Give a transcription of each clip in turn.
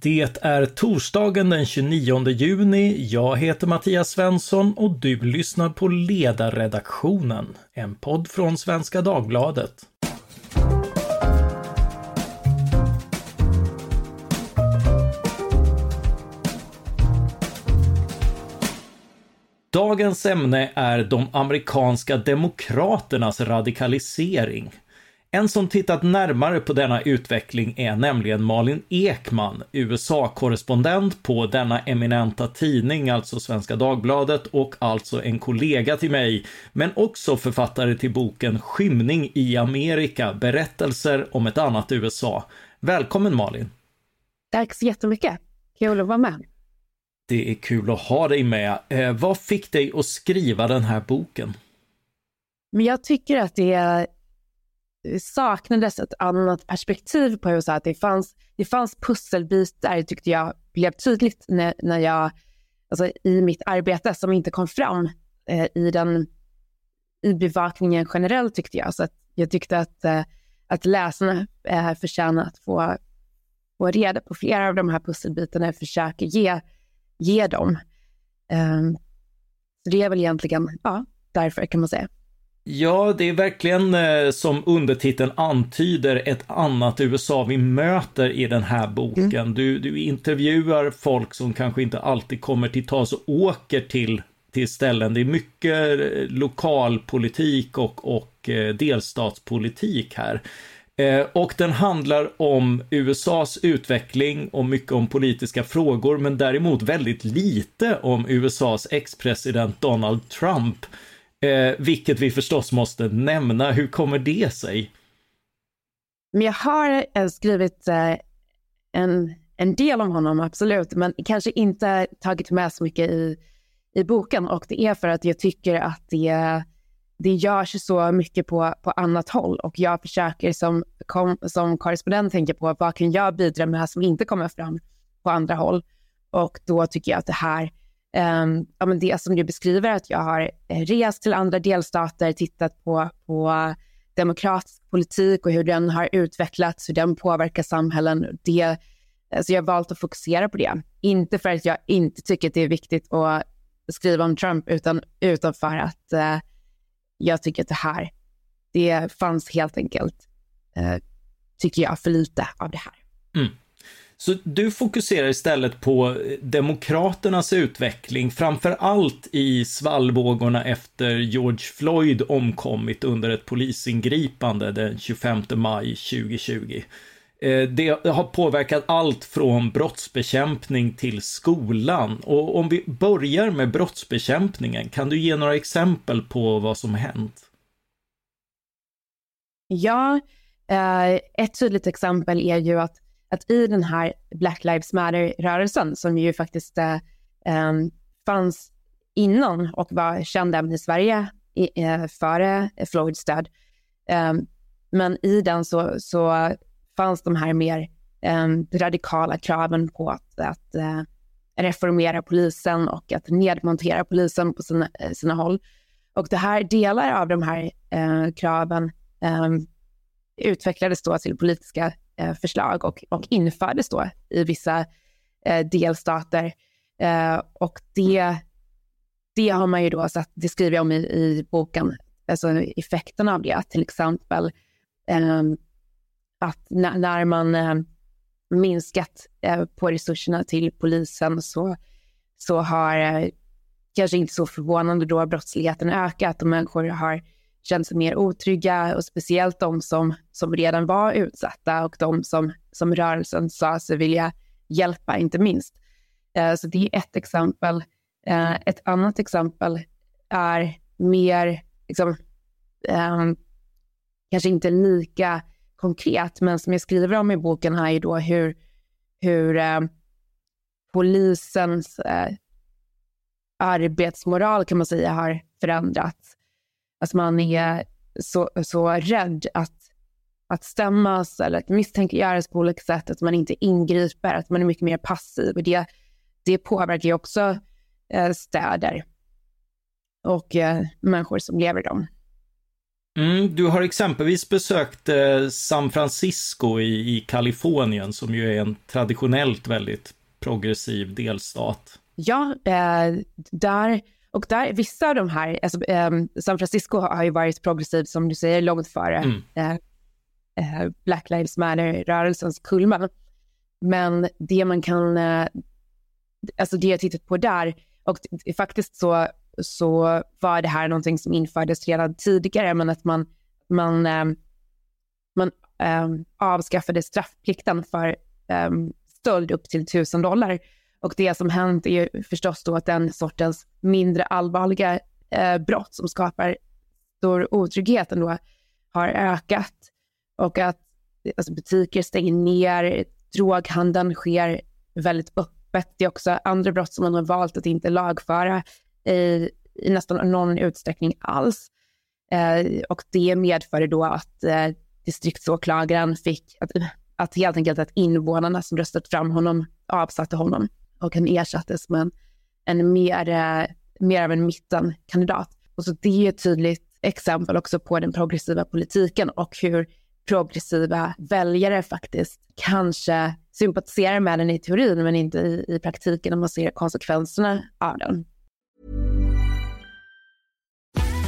Det är torsdagen den 29 juni. Jag heter Mattias Svensson och du lyssnar på Ledarredaktionen, en podd från Svenska Dagbladet. Dagens ämne är de amerikanska demokraternas radikalisering. En som tittat närmare på denna utveckling är nämligen Malin Ekman, USA-korrespondent på denna eminenta tidning, alltså Svenska Dagbladet och alltså en kollega till mig, men också författare till boken Skymning i Amerika, berättelser om ett annat USA. Välkommen Malin! Tack så jättemycket! Kul att vara med. Det är kul att ha dig med. Eh, vad fick dig att skriva den här boken? Men jag tycker att det saknades ett annat perspektiv på USA. Att det fanns, det fanns pusselbitar, tyckte jag, blev tydligt när, när jag, alltså i mitt arbete som inte kom fram eh, i, den, i bevakningen generellt tyckte jag. Så att jag tyckte att, eh, att läsarna eh, förtjänar att få, få reda på flera av de här pusselbitarna och försöka ge, ge dem. Eh, så det är väl egentligen, ja, därför kan man säga. Ja, det är verkligen eh, som undertiteln antyder ett annat USA vi möter i den här boken. Mm. Du, du intervjuar folk som kanske inte alltid kommer till tals och åker till, till ställen. Det är mycket eh, lokalpolitik och, och eh, delstatspolitik här. Och den handlar om USAs utveckling och mycket om politiska frågor, men däremot väldigt lite om USAs ex-president Donald Trump Eh, vilket vi förstås måste nämna. Hur kommer det sig? Men jag har eh, skrivit eh, en, en del om honom, absolut, men kanske inte tagit med så mycket i, i boken. Och det är för att jag tycker att det, det görs så mycket på, på annat håll och jag försöker som, kom, som korrespondent tänka på vad kan jag bidra med som inte kommer fram på andra håll. Och då tycker jag att det här um, ja, men det som du beskriver, att jag har eh, rest till andra delstater, tittat på, på demokratisk politik och hur den har utvecklats, hur den påverkar samhällen. Det, alltså jag har valt att fokusera på det. Inte för att jag inte tycker att det är viktigt att skriva om Trump, utan, utan för att eh, jag tycker att det här, det fanns helt enkelt, eh, tycker jag, för lite av det här. Mm. Så du fokuserar istället på demokraternas utveckling, framför allt i svallvågorna efter George Floyd omkommit under ett polisingripande den 25 maj 2020. Eh, det har påverkat allt från brottsbekämpning till skolan. Och om vi börjar med brottsbekämpningen, kan du ge några exempel på vad som hänt? Ja, eh, ett tydligt exempel är ju att att i den här Black Lives Matter-rörelsen, som ju faktiskt äh, fanns innan och var känd även i Sverige i, äh, före Floyds död. Ehm, men i den så, så fanns de här mer ehm, radikala kraven på att, att äh, reformera polisen och att nedmontera polisen på sina, sina håll. Och det här, delar av de här kraven ähm, utvecklades då till politiska Eh, förslag och, och infördes då i vissa eh, delstater. Eh, och det, det har man ju då sett, det skriver jag om i, i boken, alltså effekterna av det, till exempel ehm, att när, när man eh, minskat eh, på resurserna till polisen så, så har, eh, kanske inte så förvånande då, brottsligheten ökat och människor har känt sig mer otrygga och speciellt de som, som redan var utsatta och de som, som rörelsen sa sig vilja hjälpa, inte minst. Eh, så det är ett exempel. Eh, ett annat exempel är mer, liksom, eh, kanske inte lika konkret, men som jag skriver om i boken här är då hur, hur polisens arbetsmoral kan man säga har förändrats att man är så, så rädd att, att stämmas eller att misstänkliggöras på olika sätt, att man inte ingriper, att man är mycket mer passiv. Och det, det påverkar ju också eh, städer och eh, människor som lever i dem. Mm, du har exempelvis besökt eh, San Francisco i, i Kalifornien som ju är en traditionellt väldigt progressiv delstat. Ja, eh, där och där, vissa av de här, alltså, eh, San Francisco har ju varit progressiv som du säger långt före mm. eh, eh Black Lives Matter-rörelsens kulmen. Men det man kan, eh, alltså det jag tittat på där, och faktiskt så, så var det här någonting som infördes redan tidigare, men att man, man, eh, man avskaffade straffplikten för stöld upp till 1000 dollar och det som hänt är ju förstås då att den sortens mindre allvarliga eh, brott som skapar stor otrygghet ändå har ökat och att alltså, butiker stänger ner, droghandeln sker väldigt öppet. Det är också andra brott som man har valt att inte lagföra i, i nästan någon utsträckning alls. Eh, och det medförde då att eh, distriktsåklagaren fick, att, att helt enkelt att invånarna som röstat fram honom avsatte honom och han ersattes med en, en mer, eh, mer av en mittenkandidat. Och så det är ett tydligt exempel också på den progressiva politiken och hur progressiva väljare faktiskt kanske sympatiserar med den i teorin men inte i, i praktiken när man ser konsekvenserna av den.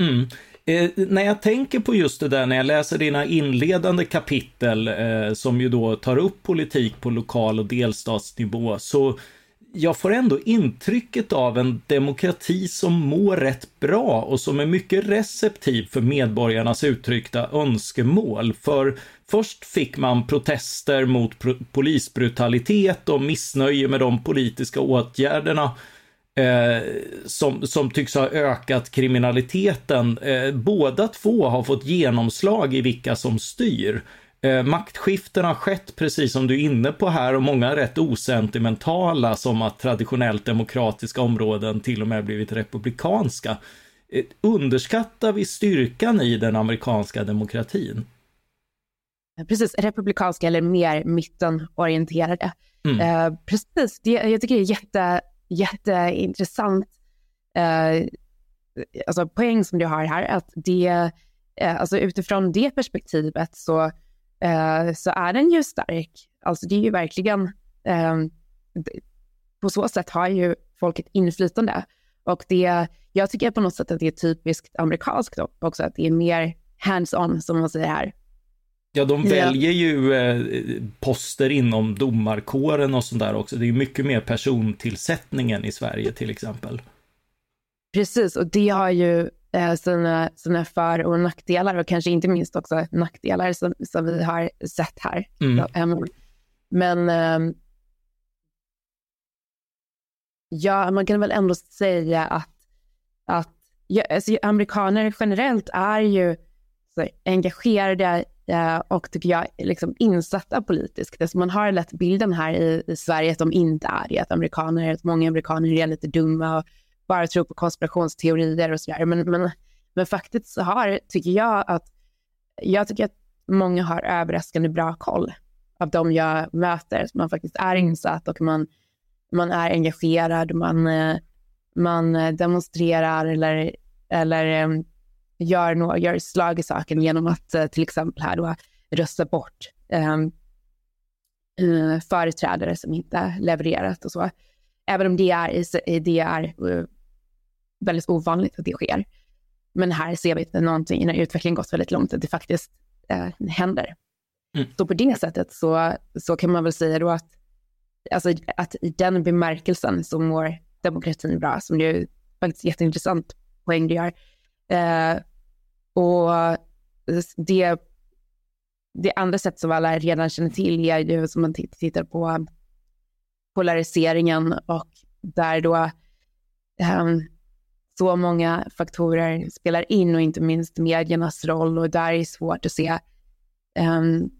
Mm. Eh, när jag tänker på just det där, när jag läser dina inledande kapitel eh, som ju då tar upp politik på lokal och delstatsnivå, så jag får ändå intrycket av en demokrati som mår rätt bra och som är mycket receptiv för medborgarnas uttryckta önskemål. För först fick man protester mot polisbrutalitet och missnöje med de politiska åtgärderna eh, som, som tycks ha ökat kriminaliteten. Eh, båda två har fått genomslag i vilka som styr. Eh, maktskiften har skett, precis som du är inne på här, och många är rätt osentimentala, som att traditionellt demokratiska områden till och med blivit republikanska. Eh, underskattar vi styrkan i den amerikanska demokratin? Precis, republikanska eller mer mittenorienterade. Mm. Eh, precis, det, jag tycker det är jätte jätteintressant eh, alltså poäng som du har här, att det, eh, alltså utifrån det perspektivet så, eh, så är den ju stark. Alltså det är ju verkligen, eh, på så sätt har ju folk ett inflytande. Och det, jag tycker på något sätt att det är typiskt amerikanskt också, att det är mer hands-on som man säger här. Ja, de väljer ju eh, poster inom domarkåren och sånt där också. Det är mycket mer persontillsättningen i Sverige till exempel. Precis, och det har ju eh, sina, sina för och nackdelar och kanske inte minst också nackdelar som, som vi har sett här. Mm. Men eh, ja, man kan väl ändå säga att, att ja, alltså, amerikaner generellt är ju engagerade eh, och tycker jag liksom insatta politiskt. Alltså man har lätt bilden här i, i Sverige att de inte är det, att amerikaner, att många amerikaner är lite dumma och bara tror på konspirationsteorier och sådär. Men, men, men faktiskt så har, tycker jag att, jag tycker att många har överraskande bra koll av de jag möter. Man faktiskt är insatt och man, man är engagerad, man, eh, man eh, demonstrerar eller, eller ehm, gör, no gör slag i saken genom att uh, till exempel här då rösta bort um, uh, företrädare som inte levererat och så. Även om det är, det är uh, väldigt ovanligt att det sker. Men här ser vi att någonting, när utvecklingen gått väldigt långt, att det faktiskt händer. Mm. Så på det sättet så, så kan man väl säga då att, alltså, att i den bemärkelsen så mår demokratin bra, som det är faktiskt jätteintressant poäng du gör. Eh, och det, det andra sätt som alla redan känner till är ju som man tittar på polariseringen och där då um, så många faktorer spelar in och inte minst mediernas roll och där är det svårt att se, um,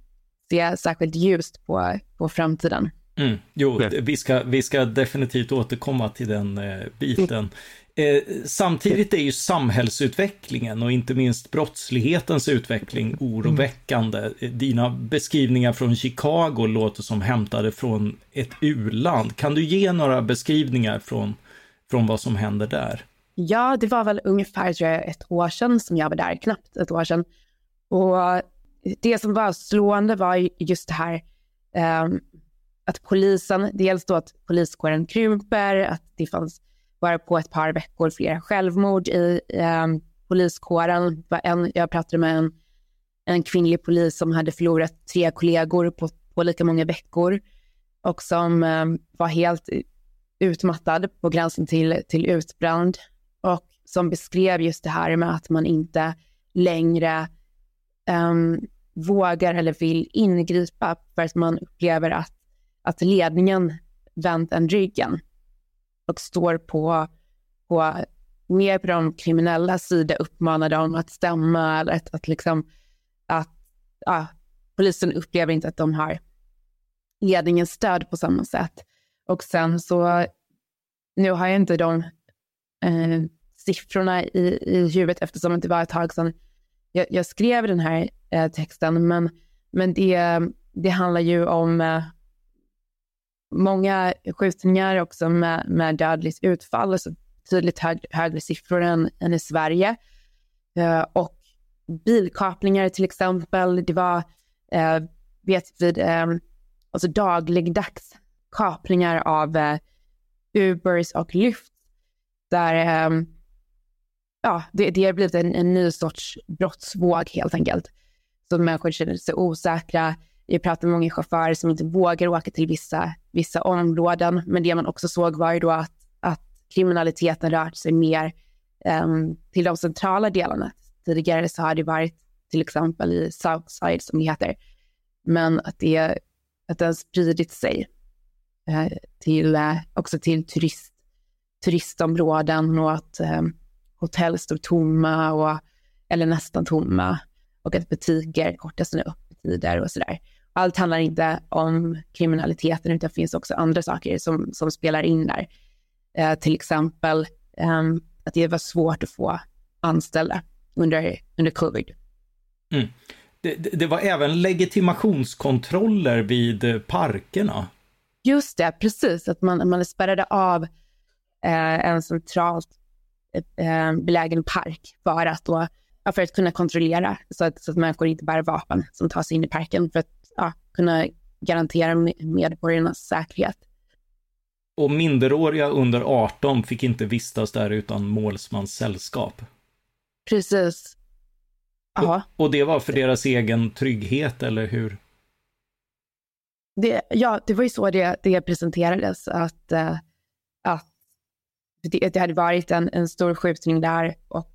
se särskilt ljust på, på framtiden. Mm, jo, vi ska, vi ska definitivt återkomma till den eh, biten. Eh, samtidigt är ju samhällsutvecklingen och inte minst brottslighetens utveckling oroväckande. Dina beskrivningar från Chicago låter som hämtade från ett u-land. Kan du ge några beskrivningar från, från vad som händer där? Ja, det var väl ungefär tror jag, ett år sedan som jag var där, knappt ett år sedan. Och det som var slående var just det här um, att polisen, dels då att poliskåren krymper, att det fanns bara på ett par veckor flera självmord i eh, poliskåren. En, jag pratade med en, en kvinnlig polis som hade förlorat tre kollegor på, på lika många veckor och som eh, var helt utmattad på gränsen till, till utbränd och som beskrev just det här med att man inte längre um, vågar eller vill ingripa för att man upplever att, att ledningen vänt en ryggen och står på, på mer på de kriminella sida uppmanar dem att stämma eller att, att liksom att ja, polisen upplever inte att de har ledningens stöd på samma sätt. Och sen så, nu har jag inte de eh, siffrorna i, i huvudet eftersom det var ett tag sedan jag, jag skrev den här eh, texten, men, men det, det handlar ju om eh, många skjutningar också med, med dödligt utfall, alltså tydligt hög, högre siffror än, än i Sverige. Uh, och bilkapningar till exempel, det var, uh, vet vid, um, eh, alltså dagligdags kapningar av uh, Ubers och Lyft, där um, ja, det, det har blivit en, en ny sorts brottsvåg helt enkelt. Så människor känner sig osäkra, jag pratade med många chaufförer som inte vågar åka till vissa, vissa områden. Men det man också såg var ju då att, att kriminaliteten rört sig mer um, till de centrala delarna. Tidigare så har det varit till exempel i Southside som det heter. Men att det, att det har spridit sig uh, till, uh, också till turist, turistområden och att um, hotell står tomma och, eller nästan tomma och att butiker kortar sina öppettider och sådär allt handlar inte om kriminaliteten utan det finns också andra saker som, som spelar in där. Eh, till exempel eh, att det var svårt att få anställda under, under covid. Mm. Det, det, var även legitimationskontroller vid eh, parkerna. Just det, precis. Att man, man spärrade av eh, en centralt eh, belägen park för att, då, för att kunna kontrollera så att, så att människor inte bär vapen som tar sig in i parken. För att ja, kunna garantera medborgarnas säkerhet. Och minderåriga under 18 fick inte vistas där utan målsmans sällskap. Precis. Och, och det var för deras egen trygghet, eller hur? Det, ja, det var ju så det, det presenterades, att, uh, att det, det, hade varit en, en stor skjutning där och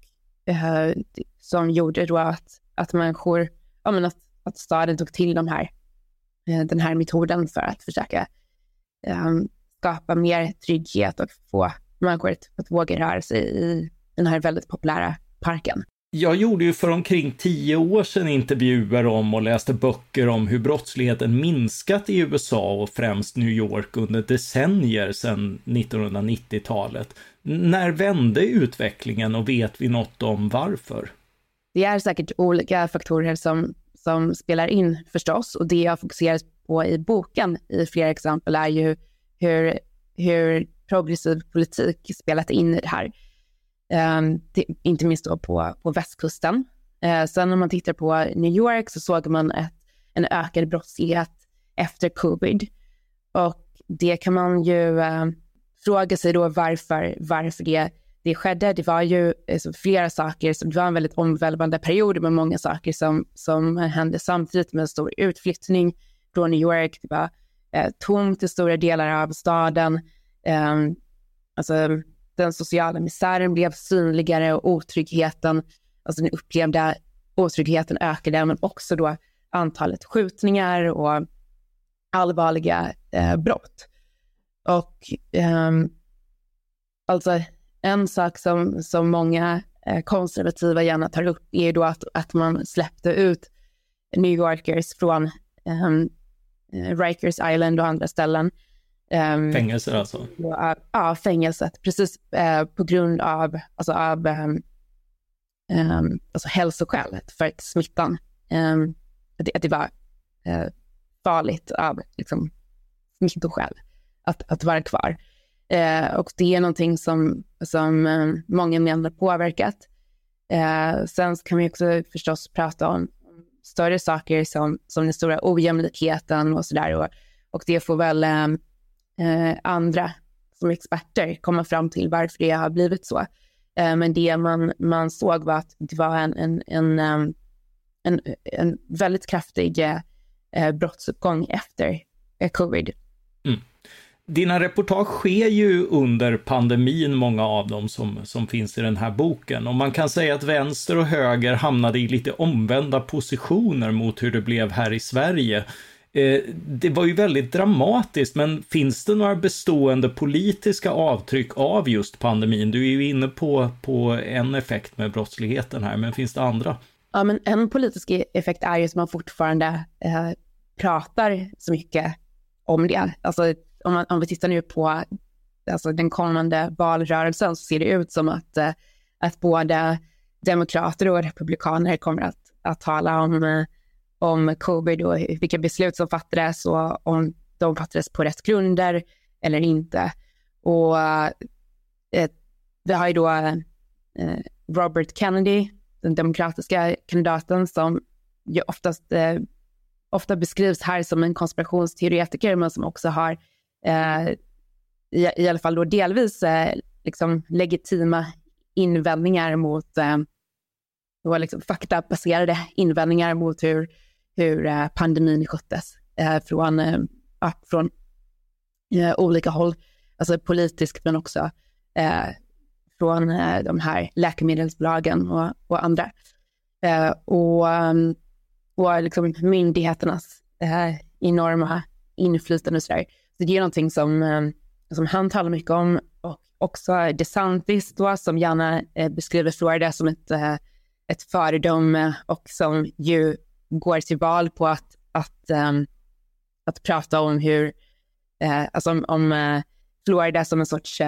uh, som gjorde då att, att människor, ja men att att staden tog till de här, eh, den här metoden för att försöka um, skapa mer trygghet och få människor att, att våga röra sig i den här väldigt populära parken. Jag gjorde ju för omkring tio år sedan intervjuer om och läste böcker om hur brottsligheten minskat i USA och främst New York under decennier sedan 1990-talet. När vände utvecklingen och vet vi något om varför? Det är säkert olika faktorer som som spelar in förstås och det jag fokuserar på i boken i flera exempel är ju hur, hur progressiv politik spelat in i det här. Um, till, inte minst då på, på västkusten. Uh, sen om man tittar på New York så såg man ett, en ökad brottslighet efter covid. Och det kan man ju uh, fråga sig då varför, varför det det skedde. Det var ju alltså, flera saker, som, det var en väldigt omvälvande period med många saker som, som hände samtidigt med en stor utflyttning från New York. Det var eh, tomt i stora delar av staden. Eh, alltså, den sociala misären blev synligare och otryggheten, alltså den upplevda otryggheten ökade, men också då antalet skjutningar och allvarliga eh, brott. Och eh, alltså en sak som, som många eh, konservativa gärna tar upp är då att, att man släppte ut New Yorkers från um, Rikers Island och andra ställen. Um, Fängelser alltså? Ja, ja fängelset, precis uh, på grund av, alltså, av um, um, alltså hälsoskäl för att smittan, um, att, det, att det var uh, farligt av liksom, smittoskäl att, att vara kvar. Eh, och det är någonting som, som um, många menar påverkat. Eh, sen kan vi också förstås prata om större saker som, som den stora ojämlikheten och sådär. Och, och det får väl eh, eh, andra som experter komma fram till varför det har blivit så. Eh, men det man, man såg var att det var en, en, en, en, en väldigt kraftig eh, brottsuppgång efter covid. Mm dina reportage sker ju under pandemin, många av dem som, som finns i den här boken. Och man kan säga att vänster och höger hamnade i lite omvända positioner mot hur det blev här i Sverige. Eh, det var ju väldigt dramatiskt, men finns det några bestående politiska avtryck av just pandemin? Du är ju inne på, på en effekt med brottsligheten här, men finns det andra? Ja, men en politisk effekt är ju att man fortfarande eh, pratar så mycket om det. Alltså om, man, om vi tittar nu på alltså den kommande valrörelsen så ser det ut som att, eh, att både demokrater och republikaner kommer att, att tala om, eh, om covid och vilka beslut som fattades och om de fattades på rätt grunder eller inte. Och eh, vi har ju då eh, Robert Kennedy, den demokratiska kandidaten som ju oftast, eh, ofta beskrivs här som en konspirationsteoretiker men som också har eh, Eh, i, i alla fall då delvis eh, liksom legitima invändningar mot, eh, då liksom faktabaserade invändningar mot hur, hur eh, pandemin sköttes eh, från, eh, från eh, olika håll, alltså politiskt men också eh, från eh, de här läkemedelsbolagen och, och andra. Eh, och, eh, och liksom myndigheternas eh, enorma inflytande och sådär. Så det är någonting som, eh, som han talar mycket om och också DeSantis då som gärna eh, beskriver Florida som ett, eh, ett föredöme och som ju går till val på att, att, att prata om hur, alltså om, om Florida som en sorts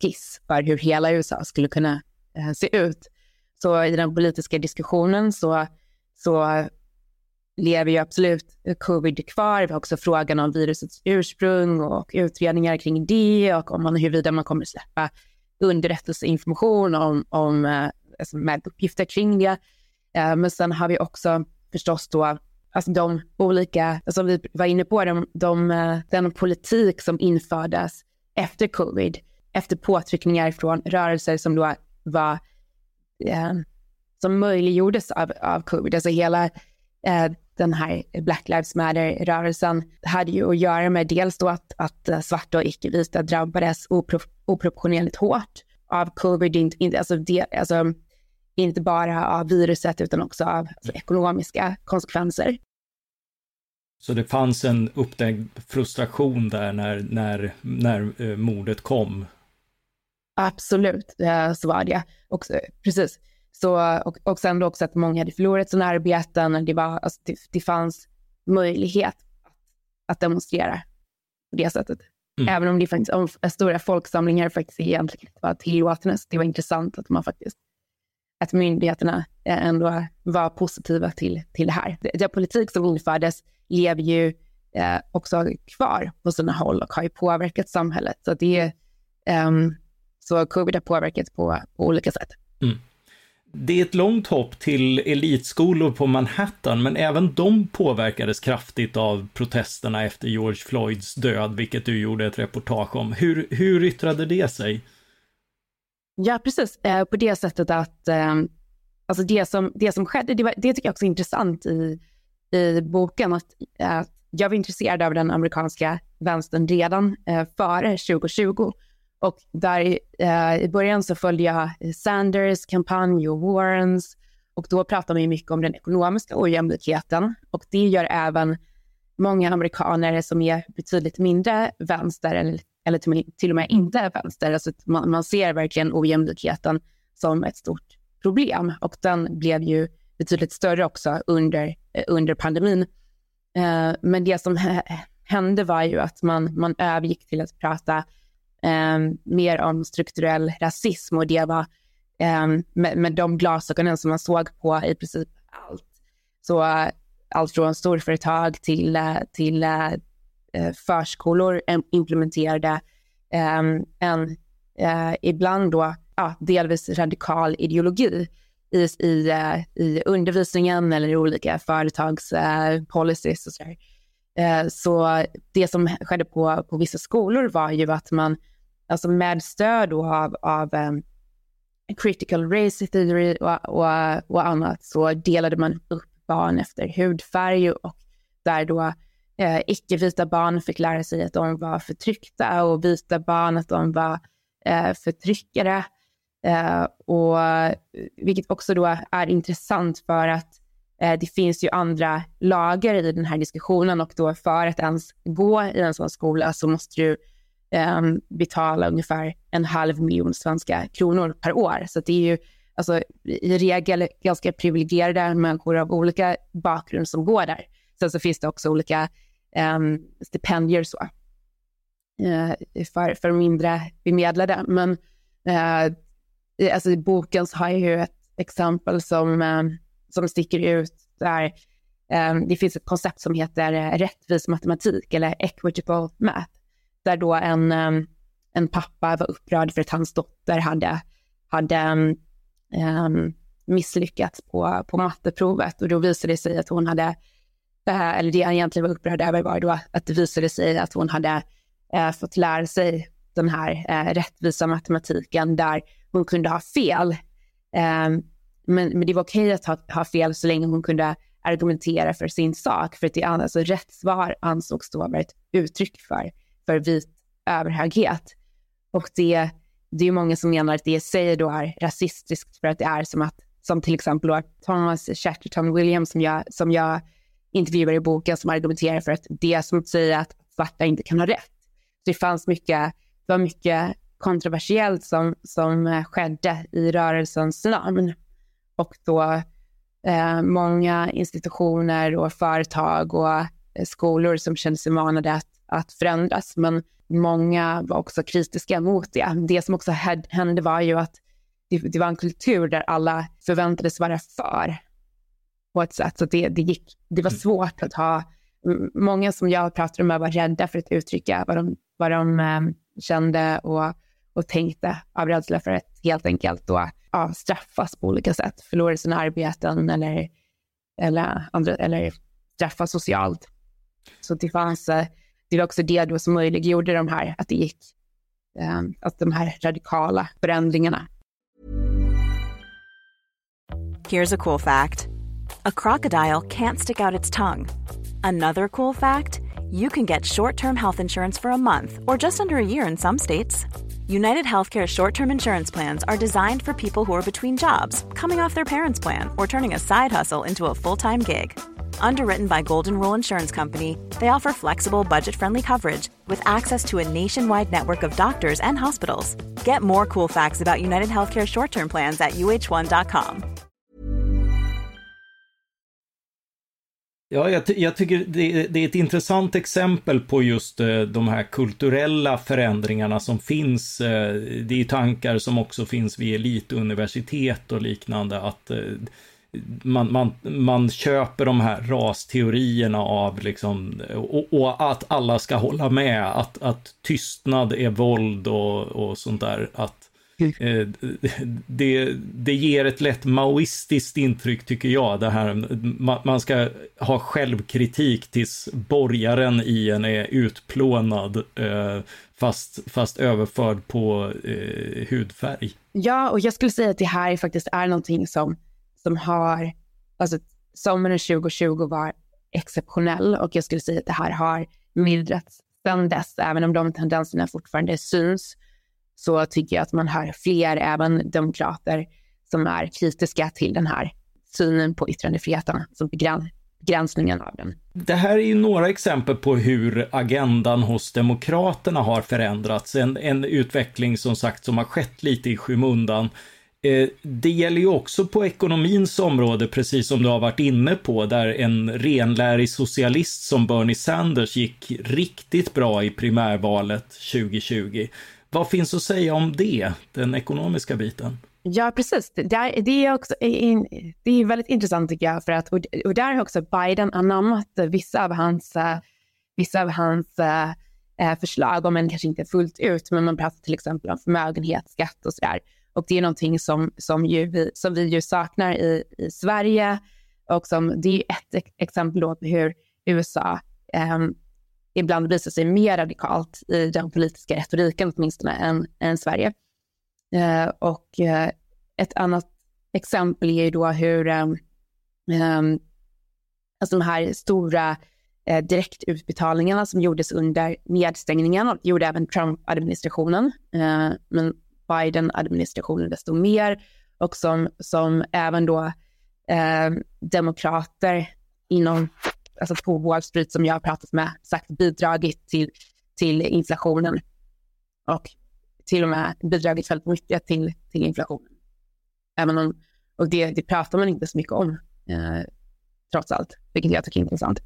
skiss för hur hela USA skulle kunna se ut. Så i den politiska diskussionen så, så lever ju absolut covid kvar. Vi har också frågan om virusets ursprung och utredningar kring det och om man, huruvida man kommer släppa underrättelseinformation om, om eh, alltså med uppgifter kring det. Eh, men sen har vi också förstås då alltså de olika, alltså vi var inne på, de, de, eh, den politik som infördes efter covid, efter påtryckningar från rörelser som då var, eh, som möjliggjordes av, av covid. Alltså hela eh, den här Black Lives Matter-rörelsen hade ju att göra med dels då att, att svarta och icke-vita drabbades opro, oproportionerligt hårt av covid, inte, alltså det, alltså, inte bara av viruset utan också av alltså, ekonomiska konsekvenser. Så det fanns en upptäckt frustration där när, när, när eh, mordet kom? Absolut, så var det. Och, precis. Så, och, och sen då också att många hade förlorat sina arbeten. Det, var, alltså, det, det fanns möjlighet att, att demonstrera på det sättet. Mm. Även om det faktiskt, om stora folksamlingar faktiskt egentligen inte var tillåtna. Så det var intressant att man faktiskt, att myndigheterna ändå var positiva till, till det här. Den politik som infördes lever ju eh, också kvar på sina håll och har ju påverkat samhället. Så det um, så covid har påverkat på, på olika sätt. Mm det är ett långt hopp till elitskolor på Manhattan, men även de påverkades kraftigt av protesterna efter George Floyds död, vilket du gjorde ett reportage om. Hur, hur yttrade det sig? Ja, precis. Eh, på det sättet att eh, alltså det, som, det som skedde, det, var, det tycker jag också är intressant i, i boken, att eh, jag var intresserad av den amerikanska vänstern redan eh, före 2020. Och där eh, i början så följde jag Sanders kampanj och Warrens och då pratar man ju mycket om den ekonomiska ojämlikheten och det gör även många amerikaner som är betydligt mindre vänster eller, eller till, och med inte vänster. Alltså man, man ser verkligen ojämlikheten som ett stort problem och den blev ju betydligt större också under, eh, under pandemin. Eh, men det som hände var ju att man, man övergick till att prata Ehm, mer om strukturell rasism och det var eh, med, med de glasögonen som man såg på i princip allt. Så allt från storföretag till, till eh, förskolor implementerade ehm, en eh, ibland då ja, delvis radikal ideologi i, i, eh, i undervisningen eller i olika företagspolicies och sådär. Så det som skedde på, på vissa skolor var ju att man, alltså med stöd av, av um, critical race theory och, och, och, annat, så delade man upp barn efter hudfärg och där då eh, icke-vita barn fick lära sig att de var förtryckta och vita barn att de var eh, förtryckare. Eh, och, vilket också då är intressant för att Eh, det finns ju andra lager i den här diskussionen och då för att ens gå i en sån skola så måste du Ehm, betala ungefär en halv miljon svenska kronor per år. Så det är ju alltså, i regel ganska privilegierade människor av olika bakgrund som går där. Sen så finns det också olika um, stipendier så, uh, för, för mindre bemedlade. Men uh, alltså, boken har ju ett exempel som um, som sticker ut där um, det finns ett koncept som heter eh, rättvis matematik eller equitable math. Där då en, eh, en pappa var upprörd för att hans dotter hade, hade um, misslyckats på, på matteprovet och då visade det sig att hon hade, eh, eller det han egentligen var upprörd över var då att det visade sig att hon hade uh, fått lära sig den här uh, rättvisa matematiken där hon kunde ha fel. Um, men, men det var okej att ha, ha fel så länge hon kunde argumentera för sin sak. För att det, alltså, rätt svar ansågs då vara ett uttryck för, för vit överhöghet. Och det, det är många som menar att det i sig då är rasistiskt för att det är som att, som till exempel då Thomas Chatterton Williams som jag, som jag intervjuar i boken som argumenterar för att det är som att säga att svarta inte kan ha rätt. Så det fanns mycket, det var mycket kontroversiellt som, som skedde i rörelsens namn och då eh, många institutioner och företag och eh, skolor som kände sig manade att, att förändras. Men många var också kritiska mot det. Det som också hände var ju att det, det var en kultur där alla förväntades vara för på ett sätt. Så det, det, gick, det var mm. svårt att ha... Många som jag pratade med var rädda för att uttrycka vad de, vad de eh, kände och, och tänkte av rädsla för att helt enkelt då ja, straffas på olika sätt, förlora sina arbeten eller, eller, andra, eller straffas socialt. Så det fanns, eh, det var också det då som möjliggjorde de här, att det gick, um, att de här radikala förändringarna. Here's a cool fact. A crocodile can't stick out its tongue. Another cool fact, you can get short-term health insurance for a month or just under a year in some states. United Healthcare short term insurance plans are designed for people who are between jobs, coming off their parents' plan, or turning a side hustle into a full time gig. Underwritten by Golden Rule Insurance Company, they offer flexible, budget friendly coverage with access to a nationwide network of doctors and hospitals. Get more cool facts about United Healthcare short term plans at uh1.com. Ja, jag, jag tycker det, det, är ett intressant exempel på just eh, de här kulturella förändringarna som finns. Eh, det är tankar som också finns vid elituniversitet och liknande, att eh, man, man, man köper de här rasteorierna av liksom, och, och, att alla ska hålla med, att, att tystnad är våld och, och sånt där. Att Eh, det, det ger ett lätt maoistiskt intryck tycker jag. Det här, man ska ha självkritik tills borgaren i en är utplånad eh, fast, fast överförd på eh, hudfärg. Ja, och jag skulle säga att det här faktiskt är någonting som, som har, alltså sommaren 2020 var exceptionell och jag skulle säga att det här har mildrats sedan dess, även om de tendenserna fortfarande syns så tycker jag att man hör fler, även demokrater, som är kritiska till den här synen på yttrandefriheten som begränsningen av den. Det här är ju några exempel på hur agendan hos Demokraterna har förändrats. En, en utveckling som sagt som har skett lite i skymundan. Eh, det gäller ju också på ekonomins område, precis som du har varit inne på, där en renlärig socialist som Bernie Sanders gick riktigt bra i primärvalet 2020. Vad finns att säga om det, den ekonomiska biten? Ja, precis. Det, är, det, är också, det är väldigt intressant tycker jag, för att, och där har också Biden anammat vissa av hans, eh, vissa av hans äh, förslag, om än kanske inte fullt ut, men man pratar till exempel om förmögenhetsskatt och sådär. Och det är någonting som, som, ju vi, som vi ju saknar i, i Sverige och som det är ett exempel på hur USA eh, ibland visar sig mer radikalt i den politiska retoriken åtminstone än, än Sverige. Eh, och eh, ett annat exempel är ju då hur eh, alltså de här stora eh, direktutbetalningarna som gjordes under nedstängningen, och gjorde även Trump-administrationen, eh, men Biden-administrationen desto mer och som, som även då eh, demokrater inom, alltså på Wall Street som jag har pratat med, sagt bidragit till, till inflationen och till och med bidragit väldigt mycket till, till inflationen. Även om, och det, det pratar man inte så mycket om, eh, trots allt, vilket jag tycker är intressant.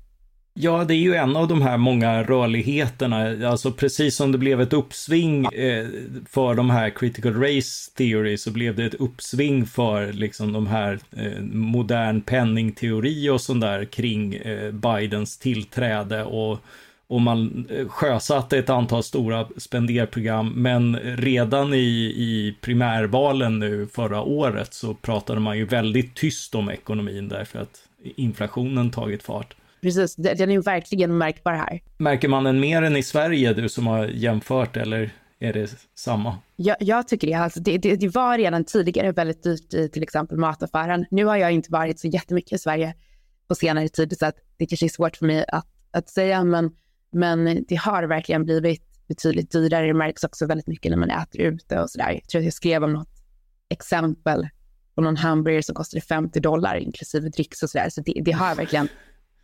Ja, det är ju en av de här många rörligheterna. Alltså precis som det blev ett uppsving eh, för de här critical race theory så blev det ett uppsving för liksom de här eh, modern penningteori och sånt där kring eh, Bidens tillträde och och man eh, sjösatte ett antal stora spenderprogram, men redan i, i primärvalen nu förra året så pratade man ju väldigt tyst om ekonomin därför att inflationen tagit fart. Precis, den är verkligen märkbar här. Märker man den mer än i Sverige, du som har jämfört, eller är det samma? Jag, jag tycker det. Alltså det, det. det, var redan tidigare väldigt dyrt i till exempel mataffären. Nu har jag inte varit så jättemycket i Sverige på senare tid, så att det kanske är svårt för mig att, att säga, men, men det har verkligen blivit betydligt dyrare. Det märks också väldigt mycket när man äter ute och sådär. Jag tror att jag skrev om något exempel på någon hamburgare som kostade 50 dollar inklusive dricks och sådär. Så det, det har verkligen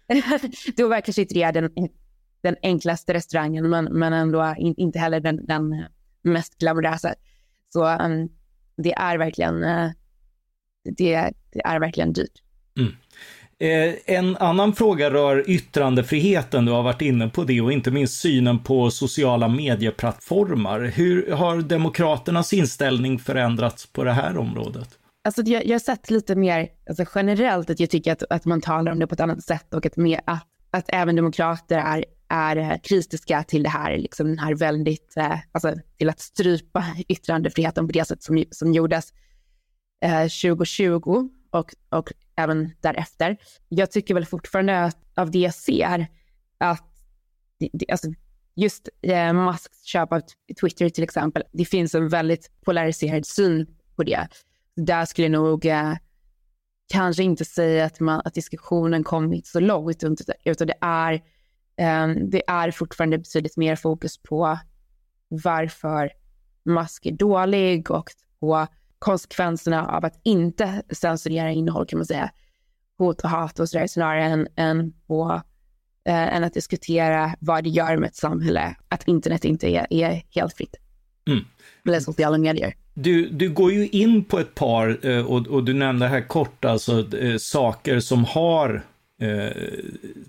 då var kanske inte det den, den enklaste restaurangen, men, men ändå in, inte heller den, den mest glamorösa. Så um, det är verkligen, uh, det, det, är verkligen dyrt. Mm. Eh, en annan fråga rör yttrandefriheten. Du har varit inne på det och inte minst synen på sociala medieplattformar. Hur har Demokraternas inställning förändrats på det här området? Alltså jag, jag har sett lite mer alltså generellt att jag tycker att, att man talar om det på ett annat sätt och att, med, att, att även demokrater är, är eh, kritiska till det här, liksom den här väldigt, eh, alltså till att strypa yttrandefriheten på det sätt som, som gjordes eh, 2020 och, och även därefter. Jag tycker väl fortfarande att av det jag ser att det, det, alltså just eh, Musks köp av Twitter till exempel, det finns en väldigt polariserad syn på det där skulle jag nog eh, kanske inte säga att, man, att diskussionen kommit så långt, utan det är, eh, det är fortfarande betydligt mer fokus på varför Musk är dålig och på konsekvenserna av att inte censurera innehåll kan man säga. Hot och hat och sådär snarare än, än, på, eh, än att diskutera vad det gör med ett samhälle att internet inte är, är helt fritt. Mm. Eller sociala medier. Du, du går ju in på ett par, eh, och, och du nämnde här kort, alltså eh, saker som har eh,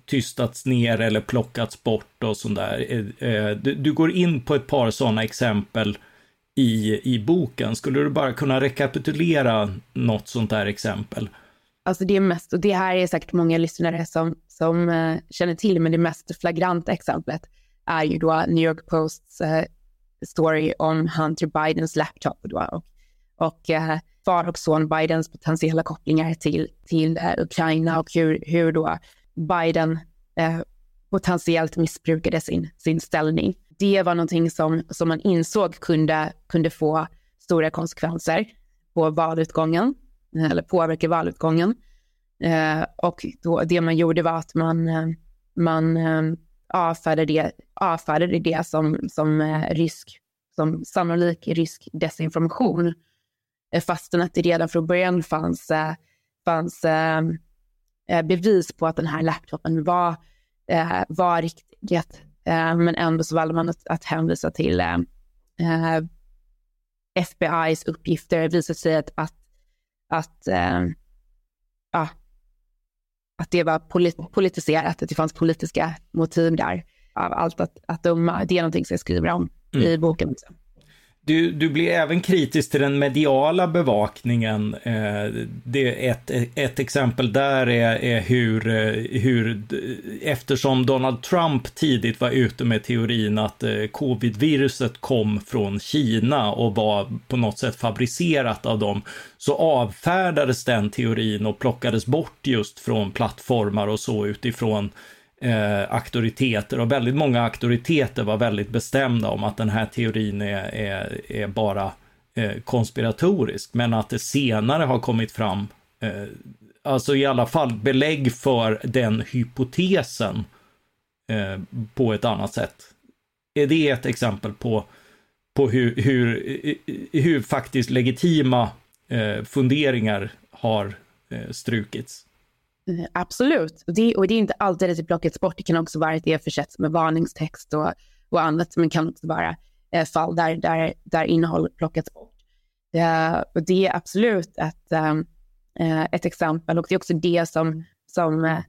tystats ner eller plockats bort och sånt där. eh, eh du, du, går in på ett par sådana exempel i, i boken. Skulle du bara kunna rekapitulera något sånt där exempel? Alltså det är mest, och det här är säkert många lyssnare som, som känner till, men det mest flagranta exemplet är ju då New York Posts story om Hunter Bidens laptop då, och, och eh, far och son Bidens potentiella kopplingar till, till eh, Ukraina och hur, hur då Biden eh, potentiellt missbrukade sin, sin ställning. Det var någonting som, som man insåg kunde, kunde få stora konsekvenser på valutgången, eller påverka valutgången. Eh, och då, det man gjorde var att man, eh, man eh, avfärdade det, avfärdade det som, som eh, risk, som sannolik rysk desinformation. Eh, fastän att det redan från början fanns, eh, fanns bevis på att den här laptopen var, var riktigt. Men ändå så valde man att, att hänvisa till FBI's uppgifter. Det visade sig att, att, att, att det var polit politiserat, att det fanns politiska motiv där av allt att, att döma. Det är någonting som jag skriver om mm. i boken. Också. Du, du blir även kritisk till den mediala bevakningen. Eh, det ett, ett exempel där är, är hur, eh, hur, eh, eftersom Donald Trump tidigt var ute med teorin att eh, covid-viruset kom från Kina och var på något sätt fabricerat av dem, så avfärdades den teorin och plockades bort just från plattformar och så utifrån eh, auktoriteter och väldigt många auktoriteter var väldigt bestämda om att den här teorin är, är, är bara eh, konspiratorisk, men att det senare har kommit fram, eh, alltså i alla fall belägg för den hypotesen eh, på ett annat sätt. Är det ett exempel på, på hur, hur, hur faktiskt legitima eh, funderingar har eh, strukits? Eh, absolut. Och det, och det är inte alltid att det plockats bort. Det kan också vara att det försetts med varningstext och, och annat. Men det kan också vara eh, fall där, där, där innehåll plockats bort. Eh, och det är absolut ett, ehm, eh, ett exempel. Och det är också det som, som eh,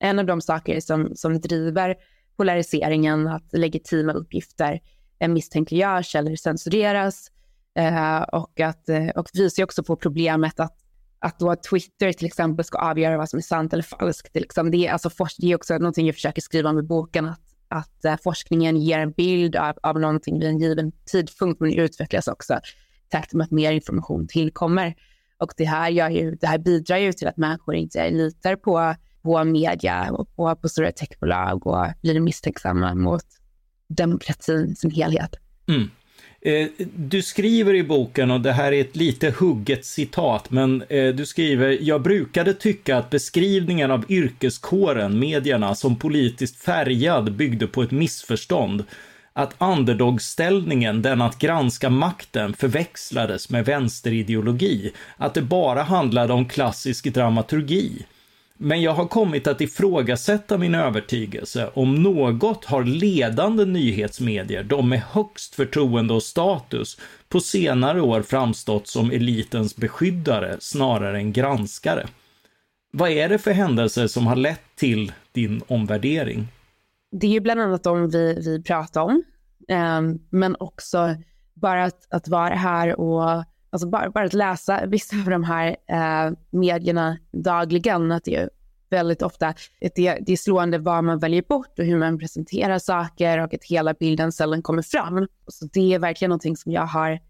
en av de saker som, som driver polariseringen, att legitima uppgifter eh, misstänkliggörs eller censureras. Eh, och, att, eh, och visar också på problemet att att då Twitter till exempel ska avgöra vad som är sant eller falskt. Liksom. Det, är, alltså, det är också någonting jag försöker skriva om i boken, att, att uh, forskningen ger en bild av, av någonting vid en given tidpunkt, men det utvecklas också takt med att mer information tillkommer. Och det här, gör ju, det här bidrar ju till att människor inte litar på, på media och på, på stora techbolag och blir misstänksamma mot demokratin som helhet. Mm. Eh, du skriver i boken, och det här är ett lite hugget citat, men eh, du skriver “Jag brukade tycka att beskrivningen av yrkeskåren, medierna, som politiskt färgad byggde på ett missförstånd. Att underdogställningen, den att granska makten, förväxlades med vänsterideologi. Att det bara handlade om klassisk dramaturgi. Men jag har kommit att ifrågasätta min övertygelse. Om något har ledande nyhetsmedier, de med högst förtroende och status, på senare år framstått som elitens beskyddare snarare än granskare. Vad är det för händelser som har lett till din omvärdering? Det är ju bland annat de vi, vi pratar om, ehm, men också bara att, att vara här och alltså bara, bara att läsa vissa av de här eh, medierna dagligen, att det är väldigt ofta, det, det är slående vad man väljer bort och hur man presenterar saker och att hela bilden sällan kommer fram. Så det är verkligen någonting som jag har,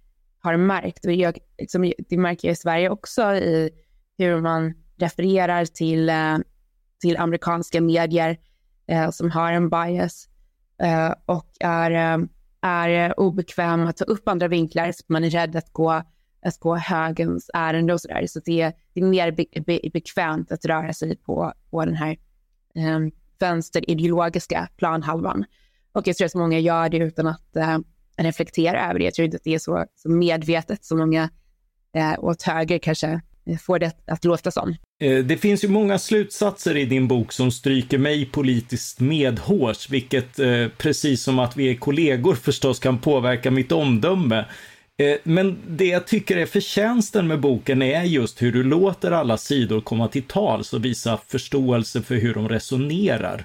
har märkt. Och jag, liksom, det märker jag i Sverige också i hur man refererar till, eh, till amerikanska medier eh, som har en bias eh, och är, eh, är obekväm att ta upp andra vinklar, så man är rädd att gå på högens ärende och sådär. Så det är, det är mer be, be, bekvämt att röra sig på, på den här eh, vänsterideologiska planhalvan. Och jag tror att många gör det utan att eh, reflektera över det. Jag tror inte att det är så, så medvetet som många eh, åt höger kanske får det att låta som. Eh, det finns ju många slutsatser i din bok som stryker mig politiskt medhårs, vilket eh, precis som att vi är kollegor förstås kan påverka mitt omdöme. Eh, men det jag tycker är förtjänsten med boken är just hur du låter alla sidor komma till tals och visa förståelse för hur de resonerar.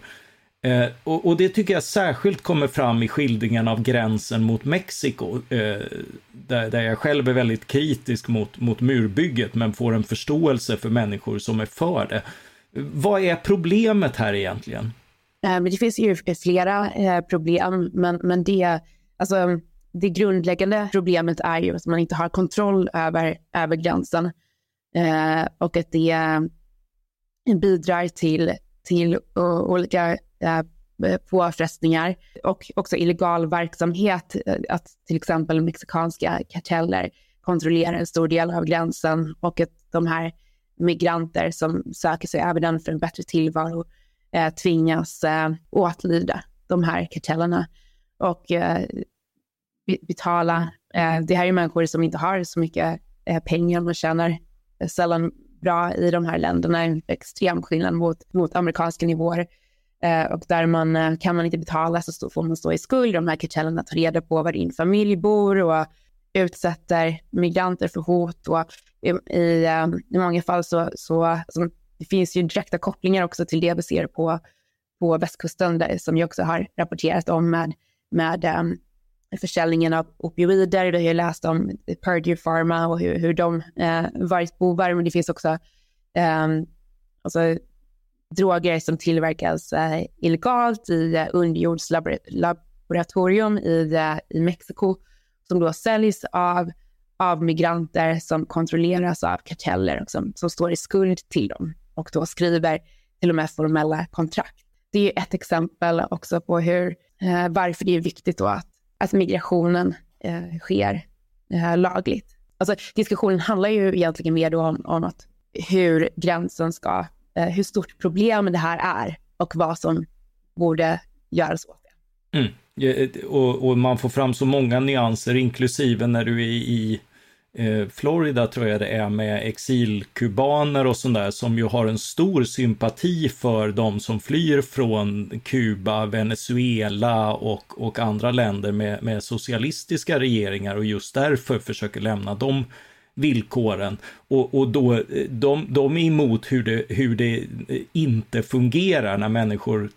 Eh, och, det tycker jag särskilt kommer fram i skildringen av gränsen mot Mexiko, eh, där, jag själv är väldigt kritisk mot, mot murbygget, men får en förståelse för människor som är för det. Vad är problemet här egentligen? Det finns ju flera problem, men, men det, alltså det grundläggande problemet är ju att man inte har kontroll över, över gränsen eh, och att det eh, bidrar till, till olika eh, påfrestningar och också illegal verksamhet. Eh, att till exempel mexikanska karteller kontrollerar en stor del av gränsen och att de här migranter som söker sig över den för en bättre tillvaro eh, tvingas eh, åtlyda de här kartellerna. Och eh, betala. Eh, det här är människor som inte har så mycket eh, pengar, man tjänar eh, sällan bra i de här länderna, en extrem skillnad mot, mot amerikanska nivåer. Och där man, kan man inte betala så får man stå i skuld. De här kartellerna tar reda på var din familj bor och utsätter migranter för hot. Och i, i, i många fall så, så alltså, det finns ju direkta kopplingar också till det vi ser på, på västkusten där, som jag också har rapporterat om med, med um, försäljningen av opioider. Du har ju läst om Purdue Pharma och hur, hur de eh, varit bovar. Men det finns också eh, alltså, droger som tillverkas eh, illegalt i eh, underjordslaboratorium i, eh, i Mexiko som då säljs av, av migranter som kontrolleras av karteller och som, som står i skuld till dem och då skriver till och med formella kontrakt. Det är ett exempel också på hur, eh, varför det är viktigt då att, att migrationen eh, sker eh, lagligt. Alltså, diskussionen handlar ju egentligen mer då om, om att hur gränsen ska, eh, hur stort problem det här är och vad som borde göras åt det. Mm. Eh, eh, och, och, man får fram så många nyanser, inklusive när du är i Florida tror jag det är med exilkubaner och sånt där som ju har en stor sympati för de som flyr från Kuba, Venezuela och, och andra länder med, med socialistiska regeringar och just därför försöker lämna de villkoren. Och, och då, de, de är emot hur det, hur det inte fungerar när människor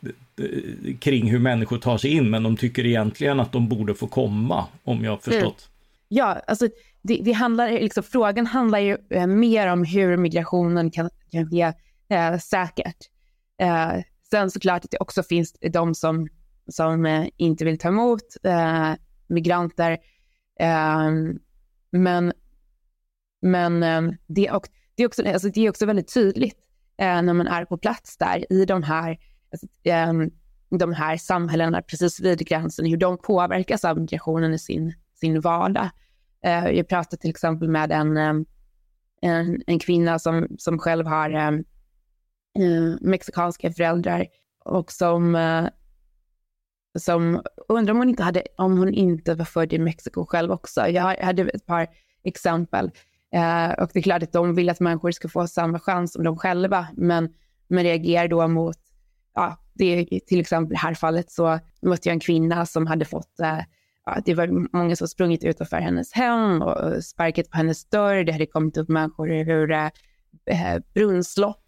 kring hur människor tar sig in, men de tycker egentligen att de borde få komma, om jag har förstått. Mm. Ja, alltså det, det, handlar, liksom, frågan handlar ju eh, mer om hur migrationen kan, kan ske eh, säkert. Eh, sen såklart att det också finns de som, som eh, inte vill ta emot eh, migranter. Eh, men men eh, det, och, det, är också, alltså, det är också väldigt tydligt eh, när man är på plats där i de här alltså, ehm, de här samhällena precis vid gränsen, hur de påverkas av migrationen i sin, sin vardag. Eh, jag pratade till exempel med en, eh, en, en kvinna som, som själv har eh, eh mexikanska föräldrar och som, eh, som undrar om hon inte hade, om hon inte var född i Mexiko själv också. Jag hade ett par exempel och det är klart att de vill att människor ska få samma chans som de själva, men, men reagerar då mot, ja, det till exempel i det här fallet så mötte jag en kvinna som hade fått ja, det var många som sprungit utanför hennes hem och sparkat på hennes dörr. Det hade kommit upp människor ur eh, eh, brunnslock.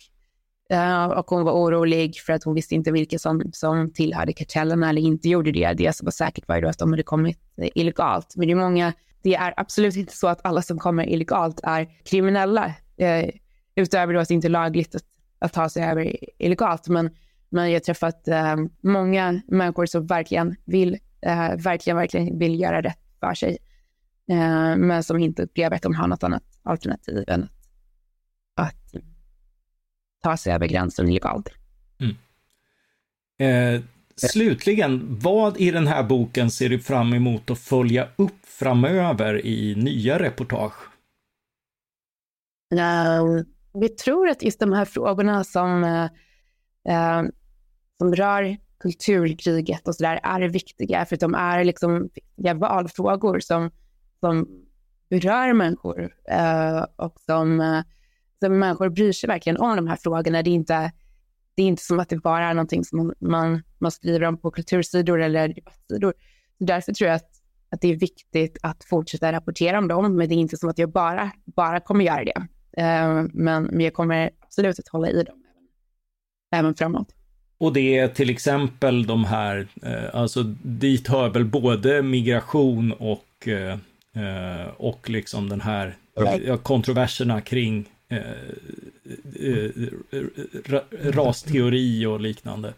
Uh, och hon var orolig för att hon visste inte vilka som, som tillhörde kartellerna eller inte gjorde det. Det som var säkert var ju att de hade kommit eh, illegalt. Men det är många, det är absolut inte så att alla som kommer illegalt är kriminella. Uh, utöver då att det inte är lagligt att, att ta sig över illegalt. Men, men jag har träffat uh, många människor som verkligen vill eh, verkligen, verkligen vill göra rätt för sig. Eh, men som inte upplever att de har något annat alternativ än att, att ta sig över gränsen illegalt. Mm. Eh, slutligen, vad i den här boken ser du fram emot att följa upp framöver i nya reportage? Uh, vi tror att just de här frågorna som, uh, som rör kulturkriget och sådär är viktiga för att de är liksom viktiga valfrågor som, som berör människor eh, och som, eh, som människor bryr sig verkligen om de här frågorna. Det är inte, det är inte som att det bara är någonting som man, man skriver om på kultursidor eller debattsidor. Så därför tror jag att, att det är viktigt att fortsätta rapportera om dem, men det är inte som att jag bara, bara kommer göra det. Eh, men, men jag kommer absolut att hålla i dem även, även framåt. Och det är till exempel de här, eh, alltså dit hör väl både migration och, eh, eh och liksom den här kontroverserna kring rasteori och liknande.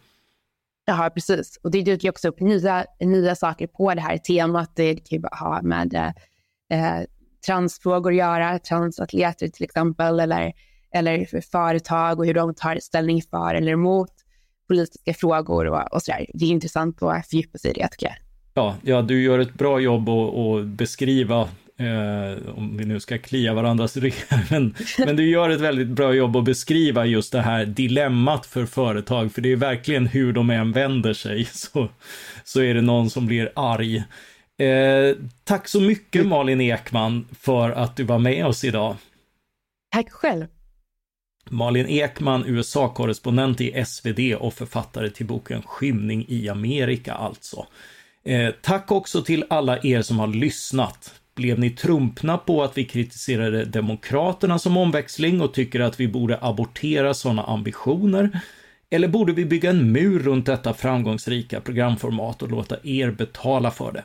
Ja, precis. Och det dyker också upp nya, nya saker på det här temat. Det kan ju ha med eh, transfrågor att göra, transatleter till exempel, eller, eller företag och hur de tar ställning för eller emot politiska frågor och, och sådär. Det är intressant att fördjupa sig i det tycker jag. Ja, ja du gör ett bra jobb att beskriva eh, om vi nu ska klia varandras ryggar, men, men du gör ett väldigt bra jobb att beskriva just det här dilemmat för företag, för det är verkligen hur de än vänder sig så, så är det någon som blir arg. Eh, tack så mycket Malin Ekman för att du var med oss idag. Tack själv. Malin Ekman, USA-korrespondent i SvD och författare till boken Skymning i Amerika alltså. Eh, tack också till alla er som har lyssnat. Blev ni trumpna på att vi kritiserade Demokraterna som omväxling och tycker att vi borde abortera sådana ambitioner? Eller borde vi bygga en mur runt detta framgångsrika programformat och låta er betala för det?